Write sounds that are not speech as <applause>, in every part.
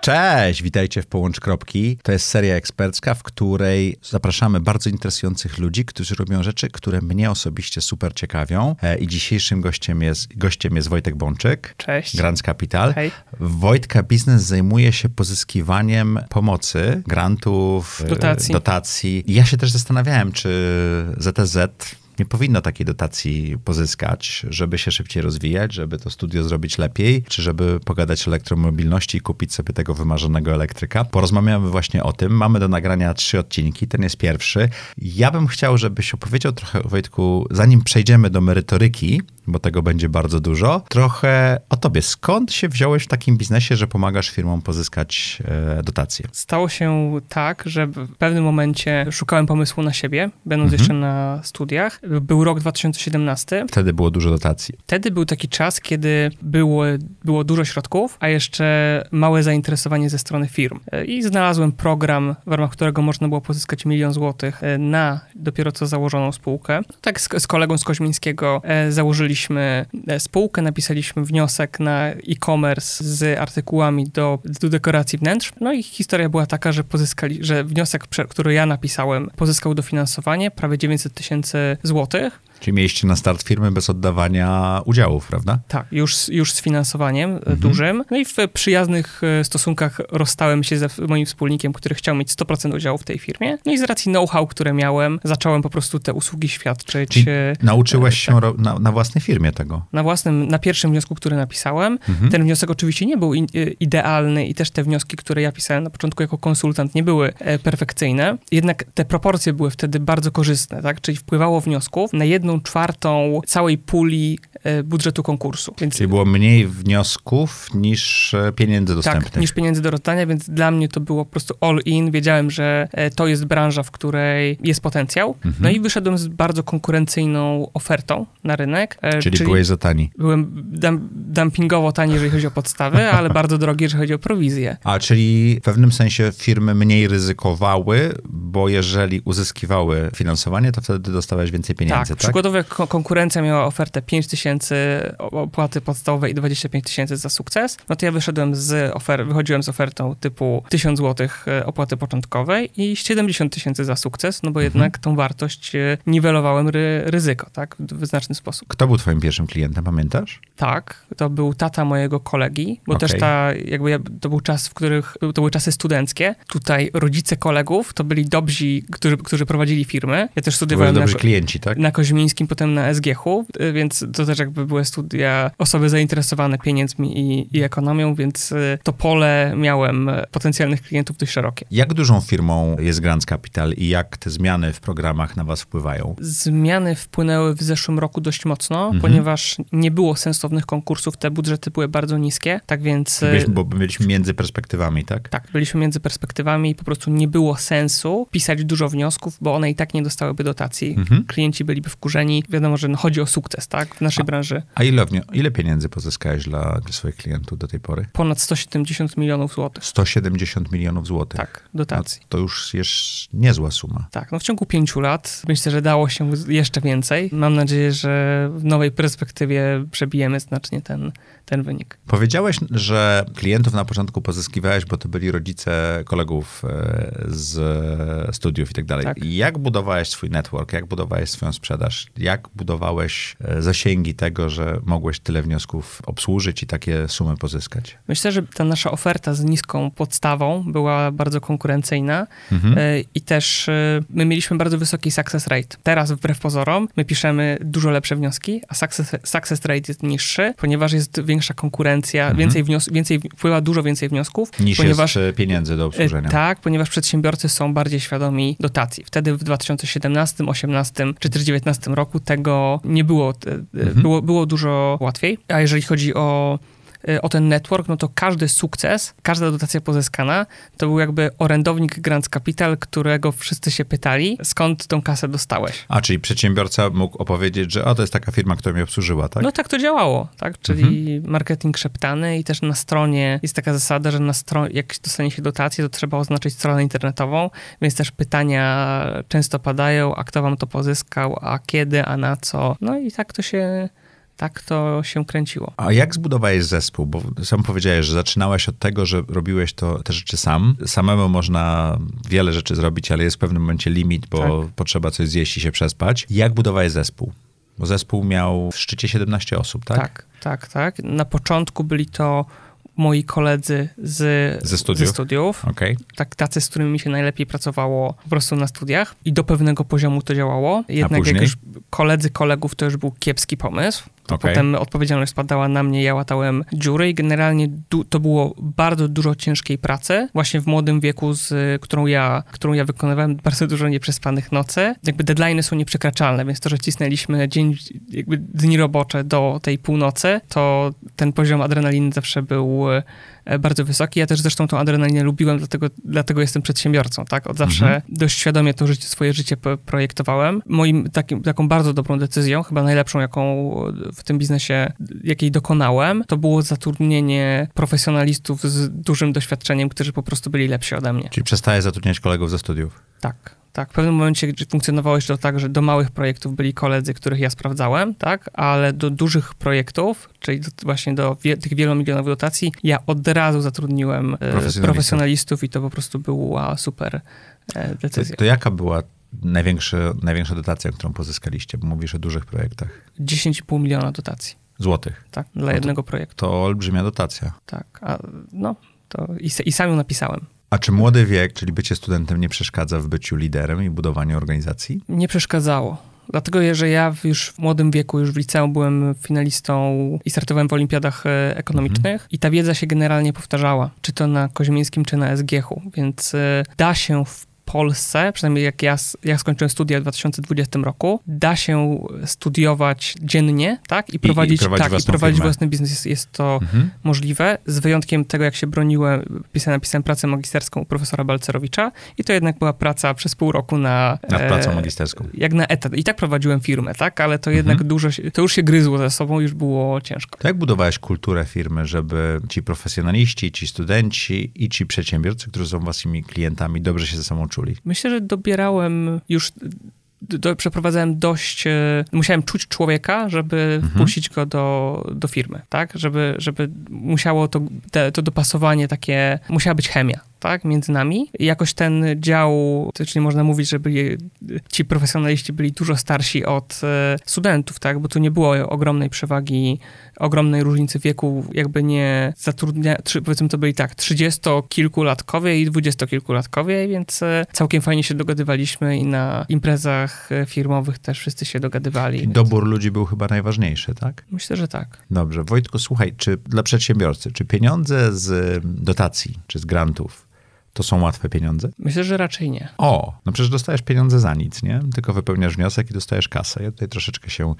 Cześć, witajcie w Połącz Kropki. To jest seria ekspercka, w której zapraszamy bardzo interesujących ludzi, którzy robią rzeczy, które mnie osobiście super ciekawią. E, I dzisiejszym gościem jest, gościem jest Wojtek Bączyk. Cześć. Grants Capital. Hej. Wojtka Biznes zajmuje się pozyskiwaniem pomocy, grantów, e, Dotacji. dotacji. I ja się też zastanawiałem, czy ZTZ nie powinno takiej dotacji pozyskać, żeby się szybciej rozwijać, żeby to studio zrobić lepiej, czy żeby pogadać o elektromobilności i kupić sobie tego wymarzonego elektryka. Porozmawiamy właśnie o tym. Mamy do nagrania trzy odcinki, ten jest pierwszy. Ja bym chciał, żebyś opowiedział trochę, Wojtku, zanim przejdziemy do merytoryki, bo tego będzie bardzo dużo, trochę o tobie. Skąd się wziąłeś w takim biznesie, że pomagasz firmom pozyskać e, dotacje? Stało się tak, że w pewnym momencie szukałem pomysłu na siebie, będąc Mhm. jeszcze na studiach. Był rok 2017. Wtedy było dużo dotacji. Wtedy był taki czas, kiedy było, było dużo środków, a jeszcze małe zainteresowanie ze strony firm. E, I znalazłem program, w ramach którego można było pozyskać milion złotych e, na dopiero co założoną spółkę. Tak z, z kolegą z Koźmińskiego e, założyliśmy spółkę, napisaliśmy wniosek na e-commerce z artykułami do, do dekoracji wnętrz. No i historia była taka, że pozyskali, że wniosek, który ja napisałem, pozyskał dofinansowanie prawie 900 tysięcy złotych. Czyli mieliście na start firmy bez oddawania udziałów, prawda? Tak, już, już z finansowaniem e, Mhm. dużym. No i w przyjaznych e, stosunkach rozstałem się ze moim wspólnikiem, który chciał mieć 100% udziału w tej firmie. No i z racji know-how, które miałem, zacząłem po prostu te usługi świadczyć Czyli e, Nauczyłeś się ro- na, na własnej firmie tego. na własnym, na pierwszym wniosku, który napisałem. Mhm. Ten wniosek oczywiście nie był idealny i też te wnioski, które ja pisałem na początku jako konsultant nie były perfekcyjne. Jednak te proporcje były wtedy bardzo korzystne, tak? Czyli wpływało wniosków na jedną czwartą całej puli e, budżetu konkursu. Więc Czyli było mniej wniosków niż e, pieniędzy dostępnych. Tak, niż pieniędzy do rozdania, więc dla mnie to było po prostu all in. Wiedziałem, że e, to jest branża, w której jest potencjał. Mhm. No i wyszedłem z bardzo konkurencyjną ofertą na rynek. e, Czyli, byłeś za tani. Byłem dum, dumpingowo tani, jeżeli chodzi o podstawy, <laughs> ale bardzo drogi, jeżeli chodzi o prowizję. A czyli w pewnym sensie firmy mniej ryzykowały, bo jeżeli uzyskiwały finansowanie, to wtedy dostawałeś więcej pieniędzy, tak, tak? przykładowo jak ko- konkurencja miała ofertę 5 tysięcy opłaty podstawowej i 25 tysięcy za sukces, no to ja wyszedłem z ofer- wychodziłem z ofertą typu 1000 zł opłaty początkowej i 70 tysięcy za sukces, no bo jednak tą wartość e, niwelowałem ry- ryzyko, tak, w znaczny sposób. Kto był twoim pierwszym klientem, pamiętasz? Tak, to był tata mojego kolegi, bo Okej. też ta, jakby ja, to był czas, w których, to były czasy studenckie. Tutaj rodzice kolegów to byli dobrzy, którzy, którzy prowadzili firmy. Ja też studiowałem na, dobrzy klienci, tak? na Koźmińskim, potem na SGH-u, y, więc to też jakby były studia osoby zainteresowane pieniędzmi i, i ekonomią, więc y, to pole miałem y, potencjalnych klientów dość szerokie. Jak dużą firmą jest Grants Capital i jak te zmiany w programach na was wpływają? Zmiany wpłynęły w zeszłym roku dość mocno, Mhm. ponieważ nie było sensownych konkursów, te budżety były bardzo niskie, tak więc... Byliśmy, bo byliśmy między perspektywami, tak? Tak, byliśmy między perspektywami i po prostu nie było sensu pisać dużo wniosków, bo one i tak nie dostałyby dotacji. Mhm. Klienci byliby wkurzeni. Wiadomo, że no chodzi o sukces, tak, w naszej branży. A ile, ile pieniędzy pozyskałeś dla, swoich klientów do tej pory? Ponad 170 milionów złotych. 170 milionów złotych. Tak, No, dotacji. to już jest niezła suma. Tak, no w ciągu pięciu lat myślę, że dało się jeszcze więcej. Mam nadzieję, że w nowej perspektywie przebijemy znacznie ten, ten wynik. Powiedziałeś, że klientów na początku pozyskiwałeś, bo to byli rodzice kolegów e, z studiów i tak dalej. Tak. Jak budowałeś swój network? Jak budowałeś swoją sprzedaż? Jak budowałeś e, zasięgi tego, że mogłeś tyle wniosków obsłużyć i takie sumy pozyskać? Myślę, że ta nasza oferta z niską podstawą była bardzo konkurencyjna Mhm. e, i też e, my mieliśmy bardzo wysoki success rate. Teraz wbrew pozorom my piszemy dużo lepsze wnioski, a success, success rate jest niższy, ponieważ jest większa konkurencja, Mhm. więcej, wnios- więcej wpływa dużo więcej wniosków, Niż ponieważ jest pieniędzy do obsłużenia. Tak, ponieważ przedsiębiorcy są bardziej świadomi dotacji. Wtedy w 2017, 2018 czy też 2019 roku tego nie było. e, e, Mhm. Było, było dużo łatwiej. A jeżeli chodzi o o ten network, no to każdy sukces, każda dotacja pozyskana, to był jakby orędownik Grants Capital, którego wszyscy się pytali, skąd tą kasę dostałeś. A, czyli przedsiębiorca mógł opowiedzieć, że o, to jest taka firma, która mnie obsłużyła, tak? No tak to działało, tak? Czyli marketing szeptany i też na stronie jest taka zasada, że na stronie, jak dostanie się dotację, to trzeba oznaczyć stronę internetową, więc też pytania często padają, a kto wam to pozyskał, a kiedy, a na co. No i tak to się tak to się kręciło. A jak zbudowałeś zespół? Bo sam powiedziałeś, że zaczynałeś od tego, że robiłeś to te rzeczy sam. Samemu można wiele rzeczy zrobić, ale jest w pewnym momencie limit, bo tak. potrzeba coś zjeść i się przespać. Jak budowałeś zespół? Bo zespół miał w szczycie 17 osób, tak? Tak, tak, tak. Na początku byli to moi koledzy z, ze studiów, ze studiów okay. tak, tacy, z którymi mi się najlepiej pracowało po prostu na studiach i do pewnego poziomu to działało. Jednak jak już koledzy kolegów, to już był kiepski pomysł. To okay. Potem odpowiedzialność spadała na mnie, ja łatałem dziury i generalnie to było bardzo dużo ciężkiej pracy. Właśnie w młodym wieku, z którą ja, którą ja wykonywałem, bardzo dużo nieprzespanych nocy. Jakby deadline'y są nieprzekraczalne, więc to, że cisnęliśmy dzień, jakby dni robocze do tej północy, to ten poziom adrenaliny zawsze był bardzo wysoki. Ja też zresztą tą adrenalinę lubiłem, dlatego, dlatego jestem przedsiębiorcą, tak? Od zawsze mhm. dość świadomie to życie, swoje życie projektowałem. Moim takim, taką bardzo dobrą decyzją, chyba najlepszą, jaką w tym biznesie, jakiej dokonałem, to było zatrudnienie profesjonalistów z dużym doświadczeniem, którzy po prostu byli lepsi ode mnie. Czyli przestaje zatrudniać kolegów ze studiów? Tak. Tak, w pewnym momencie funkcjonowało jeszcze to tak, że do małych projektów byli koledzy, których ja sprawdzałem, tak, ale do dużych projektów, czyli do, właśnie do wie, tych wielomilionowych dotacji, ja od razu zatrudniłem e, profesjonalistów, profesjonalistów i to po prostu była super e, decyzja. To, to jaka była największa, największa dotacja, którą pozyskaliście? Bo mówisz o dużych projektach. 10,5 miliona dotacji. Złotych? Tak, dla no jednego projektu. To olbrzymia dotacja. Tak, a, no, to i, i sam ją napisałem. A czy młody wiek, czyli bycie studentem, nie przeszkadza w byciu liderem i budowaniu organizacji? Nie przeszkadzało. Dlatego, że ja już w młodym wieku, już w liceum byłem finalistą i startowałem w olimpiadach e, ekonomicznych mhm. i ta wiedza się generalnie powtarzała, czy to na Koźmińskim, czy na SGH-u, więc e, da się w Polsce, przynajmniej jak ja, ja skończyłem studia w 2020 roku, da się studiować dziennie, tak? I prowadzić, I, i prowadzić, tak, i prowadzić własny biznes. Jest, jest to mhm. możliwe, z wyjątkiem tego, jak się broniłem, pisałem, napisałem pracę magisterską u profesora Balcerowicza i to jednak była praca przez pół roku na... Nad pracą e, magisterską. Jak na etat. I tak prowadziłem firmę, tak? Ale to jednak mhm. dużo, to już się gryzło ze sobą, już było ciężko. To jak budowałeś kulturę firmy, żeby ci profesjonaliści, ci studenci i ci przedsiębiorcy, którzy są waszymi klientami, dobrze się ze sobą czuli? Czuli? Myślę, że dobierałem już do, przeprowadzałem dość, e, musiałem czuć człowieka, żeby mhm. wpuścić go do, do firmy, tak? Żeby, żeby musiało to, te, to dopasowanie takie, musiała być chemia, tak, między nami. Jakoś ten dział, czyli można mówić, że byli, ci profesjonaliści byli dużo starsi od e, studentów, tak, bo tu nie było ogromnej przewagi, ogromnej różnicy wieku, jakby nie zatrudnia, powiedzmy to byli tak, trzydziestokilkulatkowie i dwudziestokilkulatkowie, więc e, całkiem fajnie się dogadywaliśmy i na imprezach e, firmowych też wszyscy się dogadywali. Więc... Dobór ludzi był chyba najważniejszy, tak? Myślę, że tak. Dobrze. Wojtku, słuchaj, czy dla przedsiębiorcy, czy pieniądze z dotacji, czy z grantów to są łatwe pieniądze? Myślę, że raczej nie. O, no przecież dostajesz pieniądze za nic, nie? Tylko wypełniasz wniosek i dostajesz kasę. Ja tutaj troszeczkę się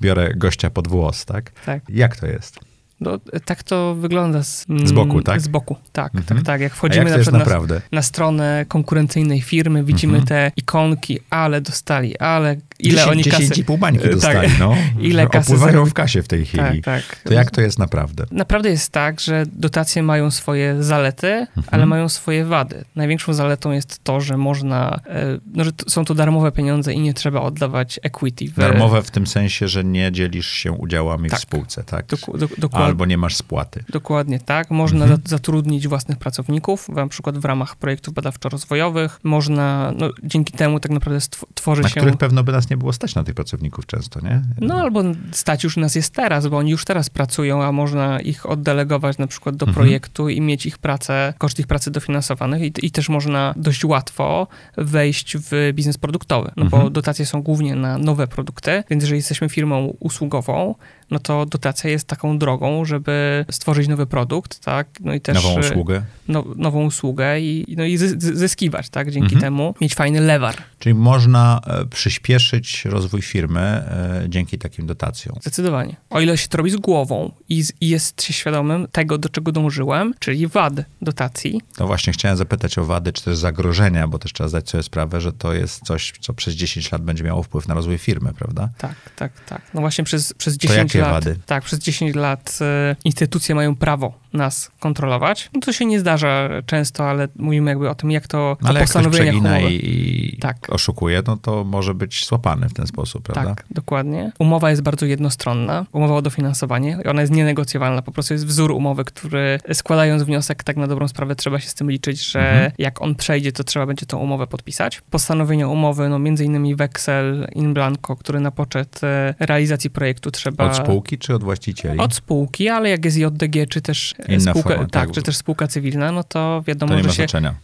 biorę gościa pod włos, tak? Tak. Jak to jest? No, tak to wygląda z, z boku, tak? Z boku, tak, tak mhm. tak, tak. Jak wchodzimy jak na, na, na, stronę konkurencyjnej firmy, widzimy mhm. te ikonki, ale dostali, ale ile 10, oni kasy... 10,5 bańki tak. dostali, tak. no. <laughs> Ile kasy Opływają w kasie w tej chwili. Tak, tak. To jak to jest naprawdę? Naprawdę jest tak, że dotacje mają swoje zalety, mhm. ale mają swoje wady. Największą zaletą jest to, że można, e, no, że są to darmowe pieniądze i nie trzeba oddawać equity. W... Darmowe w tym sensie, że nie dzielisz się udziałami tak. w spółce, tak? Dok do, dokładnie. Albo nie masz spłaty. Dokładnie tak. Można mhm. zatrudnić własnych pracowników, na przykład w ramach projektów badawczo-rozwojowych. Można, no, dzięki temu tak naprawdę tworzy na się... Na których pewno by nas nie było stać na tych pracowników często, nie? No albo stać już nas jest teraz, bo oni już teraz pracują, a można ich oddelegować na przykład do mhm. projektu i mieć ich pracę, koszt ich pracy dofinansowanych i, i też można dość łatwo wejść w biznes produktowy, no mhm. bo dotacje są głównie na nowe produkty, więc jeżeli jesteśmy firmą usługową, no to dotacja jest taką drogą, żeby stworzyć nowy produkt, tak? No i też... Nową usługę. No, nową usługę i, no i zyskiwać, tak? Dzięki mhm. temu mieć fajny lewar. Czyli można e, przyspieszyć rozwój firmy e, dzięki takim dotacjom. Zdecydowanie. O ile się to robi z głową i, z, i jest się świadomym tego, do czego dążyłem, czyli wad dotacji. No właśnie, chciałem zapytać o wady, czy też zagrożenia, bo też trzeba zdać sobie sprawę, że to jest coś, co przez 10 lat będzie miało wpływ na rozwój firmy, prawda? Tak, tak, tak. No właśnie przez, przez 10 wszystkie lat, wady. Tak, przez 10 lat e, instytucje mają prawo nas kontrolować. No to się nie zdarza często, ale mówimy jakby o tym, jak to No, ale jak ktoś przegina umowy. i, Tak. oszukuje, no to może być złapany w ten sposób, prawda? Tak, dokładnie. Umowa jest bardzo jednostronna, umowa o dofinansowanie. Ona jest nienegocjowalna, po prostu jest wzór umowy, który składając wniosek, tak na dobrą sprawę trzeba się z tym liczyć, że Mhm. jak on przejdzie, to trzeba będzie tą umowę podpisać. Postanowienia umowy, no między innymi weksel in blanco, który na poczet e, realizacji projektu trzeba... Od spółki czy od właścicieli? Od spółki, ale jak jest JDG, czy też Inna spółka, forma, tak, tak. czy też spółka cywilna, no to wiadomo, to że się znaczenia.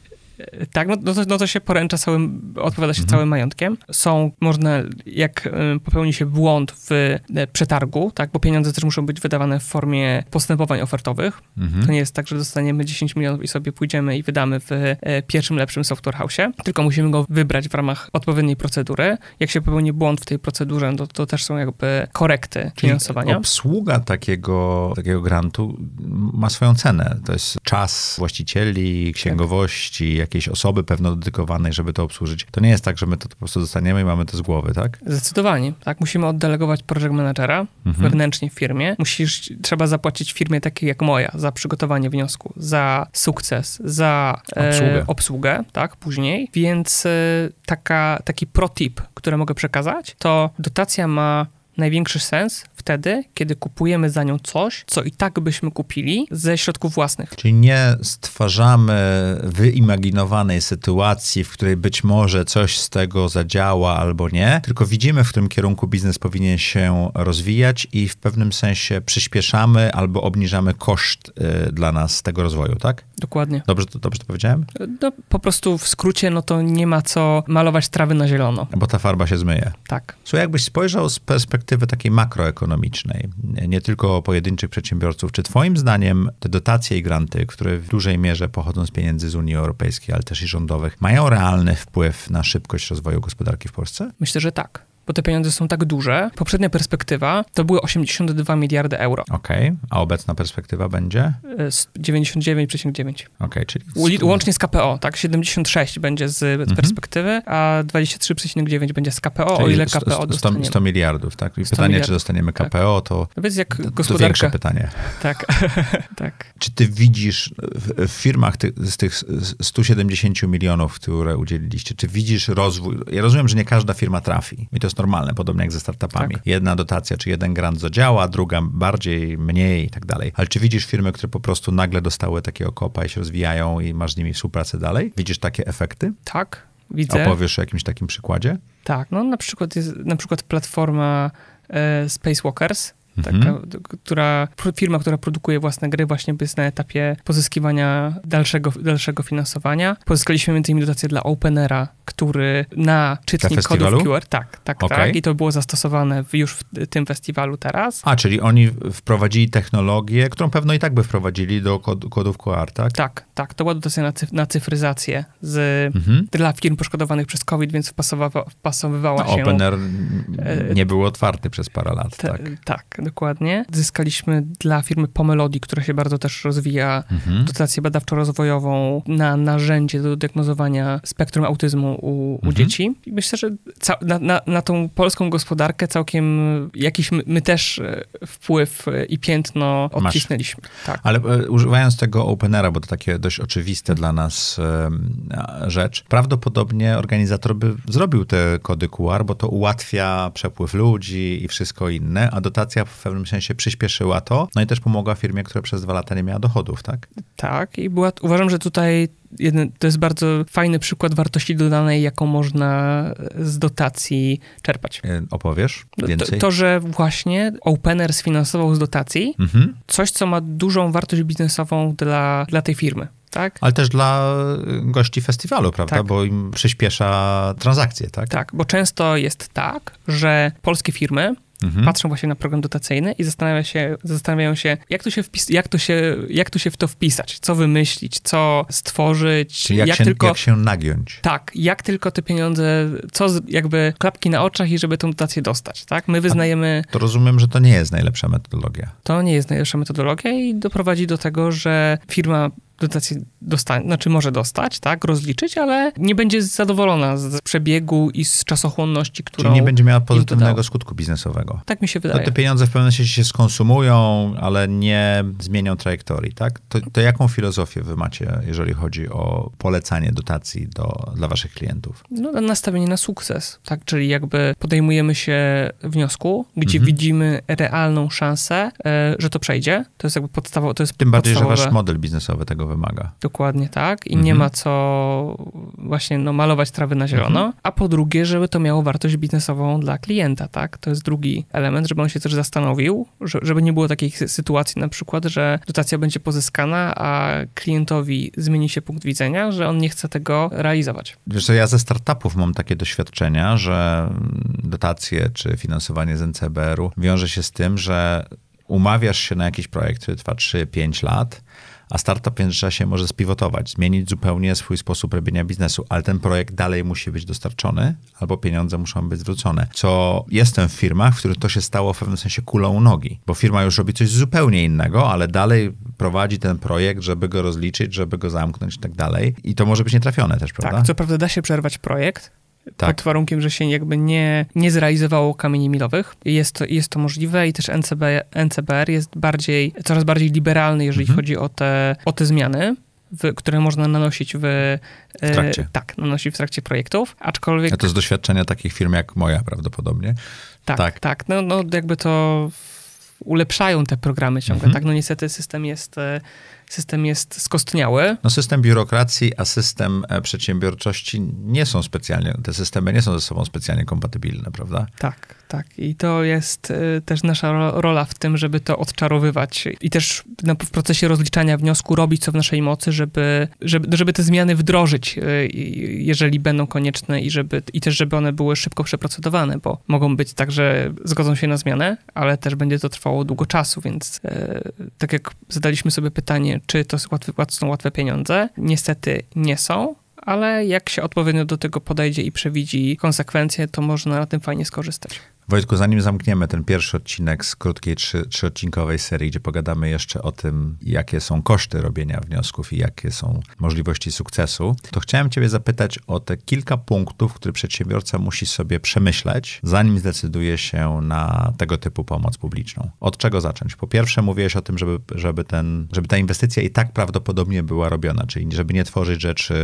Tak, no, no, to, no to się poręcza całym, odpowiada się Mhm. całym majątkiem. Są, można, jak y, popełni się błąd w y, przetargu, tak, bo pieniądze też muszą być wydawane w formie postępowań ofertowych. Mhm. To nie jest tak, że dostaniemy 10 milionów i sobie pójdziemy i wydamy w y, pierwszym lepszym software house'ie, tylko musimy go wybrać w ramach odpowiedniej procedury. Jak się popełni błąd w tej procedurze, to, to też są jakby korekty Czyli finansowania. obsługa takiego, takiego grantu ma swoją cenę. To jest czas właścicieli, księgowości, jakiejś osoby pewno dedykowanej, żeby to obsłużyć. To nie jest tak, że my to po prostu dostaniemy i mamy to z głowy, tak? Zdecydowanie, tak. Musimy oddelegować project managera Mhm. wewnętrznie w firmie. Musisz, trzeba zapłacić firmie takiej jak moja za przygotowanie wniosku, za sukces, za Obsługę. e, obsługę, tak, później. Więc e, taka, taki pro tip, który mogę przekazać, to dotacja ma największy sens wtedy, kiedy kupujemy za nią coś, co i tak byśmy kupili ze środków własnych. Czyli nie stwarzamy wyimaginowanej sytuacji, w której być może coś z tego zadziała albo nie, tylko widzimy, w którym kierunku biznes powinien się rozwijać i w pewnym sensie przyspieszamy albo obniżamy koszt y, dla nas tego rozwoju, tak? Dokładnie. Dobrze to, dobrze to powiedziałem? No, po prostu w skrócie, no to nie ma co malować trawy na zielono. Bo ta farba się zmyje. Tak. Słuchaj, jakbyś spojrzał z perspektywy takiej makroekonomicznej, nie tylko pojedynczych przedsiębiorców, czy twoim zdaniem te dotacje i granty, które w dużej mierze pochodzą z pieniędzy z Unii Europejskiej, ale też i rządowych, mają realny wpływ na szybkość rozwoju gospodarki w Polsce? Myślę, że tak. Bo te pieniądze są tak duże. Poprzednia perspektywa to były 82 miliardy euro. Okej, a obecna perspektywa będzie? E, z 99,9. Okej, czyli... Uli- Łącznie z KPO, tak? 76 będzie z Mhm. perspektywy, a 23,9 będzie z KPO, o czyli ile sto- KPO sto- dostaniemy. 100 miliardów, tak? I 100 pytanie, czy miliardów, dostaniemy tak. KPO, to, No więc jak to, to większe gospodarka... pytanie. Tak, <laughs> tak. Czy ty widzisz w, w firmach ty, z tych 170 milionów, które udzieliliście, czy widzisz rozwój? Ja rozumiem, że nie każda firma trafi i to jest normalne, podobnie jak ze startupami. Tak. Jedna dotacja czy jeden grant zadziała, druga bardziej, mniej i tak dalej. Ale czy widzisz firmy, które po prostu nagle dostały takiego kopa i się rozwijają i masz z nimi współpracę dalej? Widzisz takie efekty? Tak, widzę. Opowiesz o jakimś takim przykładzie? Tak, no na przykład jest na przykład platforma e, Spacewalkers, Mhm. taka, d- która, firma, która produkuje własne gry, właśnie jest na etapie pozyskiwania dalszego, dalszego finansowania. Pozyskaliśmy między innymi dotację dla Openera, który na czytnik Dla kodów? QR, tak, tak, Okej. tak, i to było zastosowane w, już w tym festiwalu teraz. A, czyli oni wprowadzili technologię, którą pewno i tak by wprowadzili do kod, kodów QR, tak? Tak, tak, to była dotacja na, cyf- na cyfryzację z, Mhm. dla firm poszkodowanych przez COVID, więc wpasowawa, wpasowywała No, się... Opener e, nie był otwarty przez parę lat, Te, tak. tak, dokładnie. Zyskaliśmy dla firmy Pomelody, która się bardzo też rozwija, Mhm. dotację badawczo-rozwojową na narzędzie do diagnozowania spektrum autyzmu u, u Mhm. dzieci. I myślę, że na, na, na tą polską gospodarkę całkiem jakiś my, my też e, wpływ e, i piętno odcisnęliśmy. Tak. Ale e, używając tego Openera, bo to takie dość oczywiste dla nas rzecz, prawdopodobnie organizator by zrobił te kody QR, bo to ułatwia przepływ ludzi i wszystko inne, a dotacja w pewnym sensie przyspieszyła to, no i też pomogła firmie, która przez dwa lata nie miała dochodów, tak? Tak, i była, uważam, że tutaj jeden, to jest bardzo fajny przykład wartości dodanej, jaką można z dotacji czerpać. E, Opowiesz To, więcej? to, że właśnie Opener sfinansował z dotacji Mhm. coś, co ma dużą wartość biznesową dla, dla tej firmy, tak? Ale też dla e, gości festiwalu, prawda? Tak. Bo im przyspiesza transakcje, tak? Tak, bo często jest tak, że polskie firmy Mhm. patrzą właśnie na program dotacyjny i zastanawia się, zastanawiają się, jak tu się, wpis, jak, tu się, jak tu się w to wpisać, co wymyślić, co stworzyć, Czyli jak, jak się, tylko... jak się nagiąć. Tak, jak tylko te pieniądze, co z, jakby klapki na oczach i żeby tą dotację dostać, tak? My wyznajemy, To rozumiem, że to nie jest najlepsza metodologia. to nie jest najlepsza metodologia i doprowadzi do tego, że firma dotację dostanie, znaczy może dostać, tak, rozliczyć, ale nie będzie zadowolona z przebiegu i z czasochłonności, którą Czyli nie będzie miała to pozytywnego skutku biznesowego. Tak mi się To wydaje. te pieniądze w pewnym sensie się skonsumują, ale nie zmienią trajektorii, tak? To, to jaką filozofię wy macie, jeżeli chodzi o polecanie dotacji do, dla waszych klientów? No, nastawienie na sukces, tak? Czyli jakby podejmujemy się wniosku, gdzie Mhm. widzimy realną szansę, e, że to przejdzie. To jest jakby podstawowe, to Tym bardziej, że podstawowe. wasz model biznesowy tego wymaga. Dokładnie tak. I Mhm. nie ma co właśnie no, malować trawy na zielono. Mhm. A po drugie, żeby to miało wartość biznesową dla klienta, tak? To jest drugi element, żeby on się też zastanowił, że, żeby nie było takich sy- sytuacji na przykład, że dotacja będzie pozyskana, a klientowi zmieni się punkt widzenia, że on nie chce tego realizować. Wiesz co, ja ze startupów mam takie doświadczenia, że dotacje czy finansowanie z NCBR-u wiąże się z tym, że umawiasz się na jakiś projekt, który trwa 3-5 lat, a startup w międzyczasie może spiwotować, zmienić zupełnie swój sposób robienia biznesu, ale ten projekt dalej musi być dostarczony, albo pieniądze muszą być zwrócone. Co jestem w firmach, w których to się stało w pewnym sensie kulą u nogi, bo firma już robi coś zupełnie innego, ale dalej prowadzi ten projekt, żeby go rozliczyć, żeby go zamknąć i tak dalej. I to może być nietrafione też, prawda? Tak, co prawda da się przerwać projekt, Tak. pod warunkiem, że się jakby nie, nie zrealizowało kamieni milowych. Jest to, jest to możliwe i też NCB, NCBR jest bardziej, coraz bardziej liberalny, jeżeli Mhm. chodzi o te, o te zmiany. W, które można nanosić w, e, trakcie. tak, nanosić w trakcie projektów, aczkolwiek A to z doświadczenia takich firm jak moja prawdopodobnie. tak, tak. tak, no, no jakby to ulepszają te programy ciągle, Mhm. tak, no niestety system jest, e, system jest skostniały, No system biurokracji, a system e, przedsiębiorczości nie są specjalnie, te systemy nie są ze sobą specjalnie kompatybilne, prawda? Tak, tak. I to jest y, też nasza ro- rola w tym, żeby to odczarowywać i też w procesie rozliczania wniosku robić co w naszej mocy, żeby, żeby, żeby te zmiany wdrożyć, i- jeżeli będą konieczne i, żeby, i też, żeby one były szybko przeprocedowane, bo mogą być tak, że zgodzą się na zmianę, ale też będzie to trwało długo czasu, więc tak jak zadaliśmy sobie pytanie, czy to są łatwe pieniądze, niestety nie są, ale jak się odpowiednio do tego podejdzie i przewidzi konsekwencje, to można na tym fajnie skorzystać. Wojtku, zanim zamkniemy ten pierwszy odcinek z krótkiej trzy, trzyodcinkowej serii, gdzie pogadamy jeszcze o tym, jakie są koszty robienia wniosków i jakie są możliwości sukcesu, to chciałem ciebie zapytać o te kilka punktów, które przedsiębiorca musi sobie przemyśleć, zanim zdecyduje się na tego typu pomoc publiczną. Od czego zacząć? Po pierwsze, mówiłeś o tym, żeby, żeby, ten, żeby ta inwestycja i tak prawdopodobnie była robiona, czyli żeby nie tworzyć rzeczy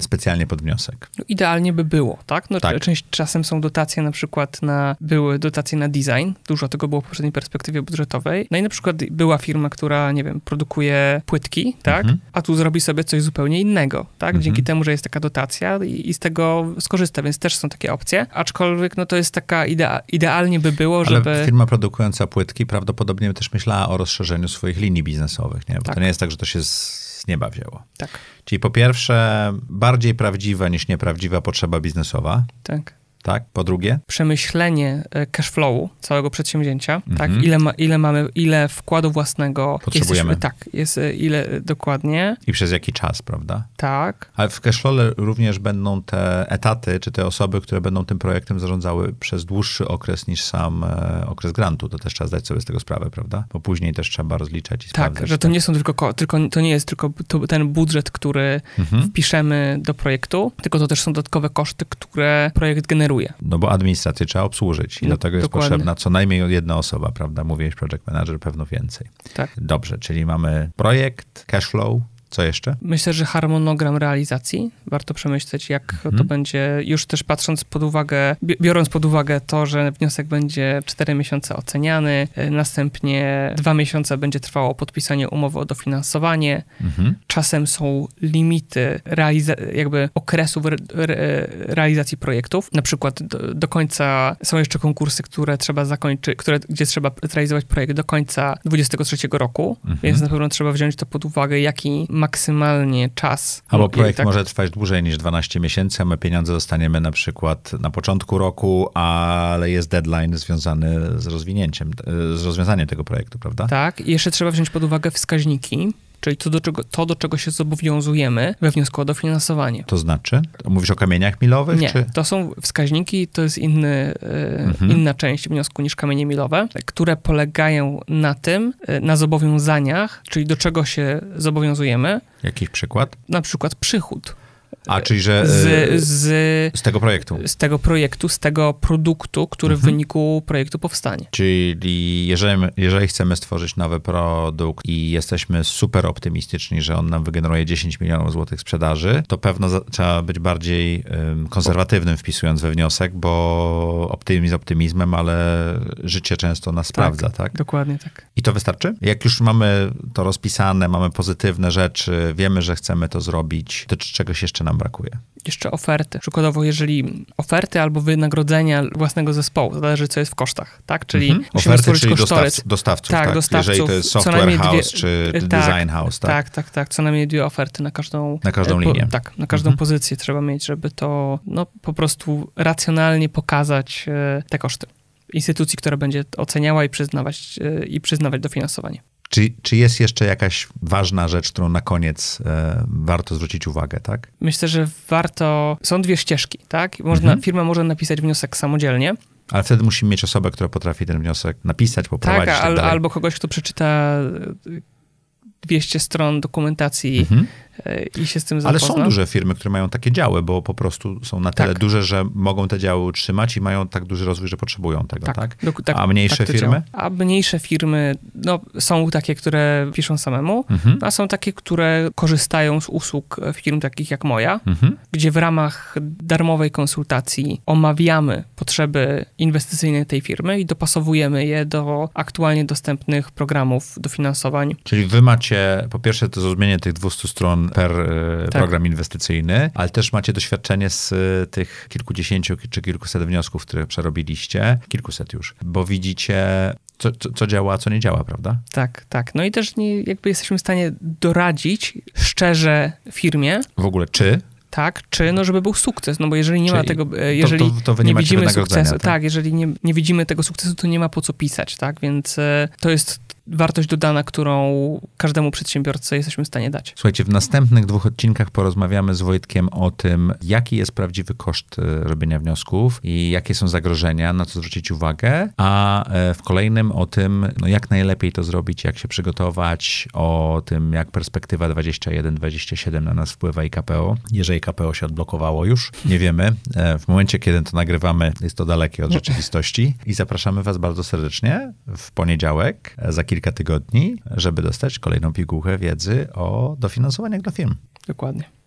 specjalnie pod wniosek. No, idealnie by było, tak? No, Tak. Część, czasem są dotacje na przykład na, były dotacje na design, dużo tego było w poprzedniej perspektywie budżetowej. No i na przykład była firma, która, nie wiem, produkuje płytki, tak? Mhm. A tu zrobi sobie coś zupełnie innego, tak? Mhm. Dzięki temu, że jest taka dotacja i, i z tego skorzysta, więc też są takie opcje. Aczkolwiek, no to jest taka idea, idealnie by było, Ale żeby... firma produkująca płytki prawdopodobnie też myślała o rozszerzeniu swoich linii biznesowych, nie? Bo Tak. to nie jest tak, że to się z z nieba wzięło. Tak, Czyli po pierwsze, bardziej prawdziwa niż nieprawdziwa potrzeba biznesowa, tak. Tak? Po drugie, przemyślenie e, cash flowu całego przedsięwzięcia, Mhm. tak? Ile, ma, ile mamy, ile wkładu własnego Potrzebujemy. Jesteśmy, tak, jest e, ile e, dokładnie, i przez jaki czas, prawda? tak. Ale w cashflow również będą te etaty, czy te osoby, które będą tym projektem zarządzały przez dłuższy okres niż sam okres grantu. To też trzeba zdać sobie z tego sprawę, prawda? Bo później też trzeba rozliczać i Tak, sprawdzać. że to nie są tylko, ko- tylko, to nie jest tylko to, ten budżet, który Mhm. wpiszemy do projektu, tylko to też są dodatkowe koszty, które projekt generuje. No bo administrację trzeba obsłużyć i No, do tego jest dokładnie. potrzebna co najmniej jedna osoba, prawda? Mówiłeś project manager, pewno więcej. Tak. Dobrze, czyli mamy projekt, cashflow, co jeszcze? Myślę, że harmonogram realizacji warto przemyśleć, jak Mhm. to będzie, już też patrząc pod uwagę, bi- biorąc pod uwagę to, że wniosek będzie 4 miesiące oceniany, y, następnie 2 miesiące będzie trwało podpisanie umowy o dofinansowanie. Mhm. Czasem są limity realiza- jakby okresów re- re- realizacji projektów. Na przykład do, do końca są jeszcze konkursy, które trzeba zakończyć, które, gdzie trzeba zrealizować projekt do końca 23 roku, Mhm. więc na pewno trzeba wziąć to pod uwagę, jaki maksymalnie czas. Albo projekt tak- może trwać dłużej niż 12 miesięcy, a my pieniądze dostaniemy na przykład na początku roku, ale jest deadline związany z rozwinięciem, z rozwiązaniem tego projektu, prawda? Tak, i jeszcze trzeba wziąć pod uwagę wskaźniki, czyli to do, czego, to, do czego się zobowiązujemy we wniosku o dofinansowanie. To znaczy? Mówisz o kamieniach milowych? Nie, czy? to są wskaźniki, to jest inny, e, Mhm. inna część wniosku niż kamienie milowe, które polegają na tym, e, na zobowiązaniach, czyli do czego się zobowiązujemy, Jakiś przykład? na przykład przychód A, czyli że z, z, z, z tego projektu. z tego projektu, z tego produktu, który w Mhm. wyniku projektu powstanie. Czyli jeżeli, jeżeli chcemy stworzyć nowy produkt i jesteśmy super optymistyczni, że on nam wygeneruje 10 milionów złotych sprzedaży, to pewno za, trzeba być bardziej ym, konserwatywnym wpisując we wniosek, bo optymizm optymizmem, ale życie często nas sprawdza, tak? Dokładnie tak. I to wystarczy? Jak już mamy to rozpisane, mamy pozytywne rzeczy, wiemy, że chcemy to zrobić, to czegoś jeszcze nam brakuje? Jeszcze oferty. Przykładowo, jeżeli oferty albo wynagrodzenia własnego zespołu, zależy co jest w kosztach, tak? Czyli Mhm. musimy Oferty, stworzyć czyli kosztorys. dostaw, dostawców, Tak, tak? dostawców, Jeżeli to jest software house czy tak, design house, tak? Tak, tak, tak. Co najmniej dwie oferty na każdą, Na każdą e, linię. tak, na każdą Mhm. pozycję trzeba mieć, żeby to no, po prostu racjonalnie pokazać e, te koszty instytucji, która będzie oceniała i przyznawać, e, i przyznawać dofinansowanie. Czy, czy jest jeszcze jakaś ważna rzecz, którą na koniec e, warto zwrócić uwagę, tak? Myślę, że warto. Są dwie ścieżki, tak? Można, Mhm. Firma może napisać wniosek samodzielnie, Ale wtedy musimy mieć osobę, która potrafi ten wniosek napisać, poprowadzić tak, tak, al, albo kogoś, kto przeczyta 200 stron dokumentacji Mhm. y, i się z tym Ale zapozna. są duże firmy, które mają takie działy, bo po prostu są na tyle Tak. duże, że mogą te działy utrzymać i mają tak duży rozwój, że potrzebują tego, tak? Tak, dok- tak, A mniejsze tak firmy? A mniejsze firmy, no są takie, które piszą samemu, Mhm. a są takie, które korzystają z usług firm takich jak moja, Mhm. gdzie w ramach darmowej konsultacji omawiamy potrzeby inwestycyjne tej firmy i dopasowujemy je do aktualnie dostępnych programów dofinansowań. Czyli wy macie, po pierwsze, to zrozumienie tych 200 stron per e, Tak. program inwestycyjny, ale też macie doświadczenie z e, tych kilkudziesięciu czy kilkuset wniosków, które przerobiliście, kilkuset już, bo widzicie, co, co, co działa, co nie działa, prawda? Tak, tak. No i też nie, jakby jesteśmy w stanie doradzić szczerze firmie, W ogóle czy? tak, czy no, żeby był sukces, no bo jeżeli nie ma Czyli tego, e, jeżeli to, to wy nie macie widzimy sukcesu, tak? tak, jeżeli nie, nie widzimy tego sukcesu, to nie ma po co pisać, tak, więc to jest wartość dodana, którą każdemu przedsiębiorcy jesteśmy w stanie dać. Słuchajcie, w następnych dwóch odcinkach porozmawiamy z Wojtkiem o tym, jaki jest prawdziwy koszt e, robienia wniosków i jakie są zagrożenia, na co zwrócić uwagę, a e, w kolejnym o tym, no jak najlepiej to zrobić, jak się przygotować, o tym, jak perspektywa 21-27 na nas wpływa i KPO. Jeżeli KPO się odblokowało już, nie wiemy. E, W momencie, kiedy to nagrywamy, jest to dalekie od rzeczywistości i zapraszamy Was bardzo serdecznie w poniedziałek, za kilka tygodni, żeby dostać kolejną pigułkę wiedzy o dofinansowaniach dla firm. Dokładnie.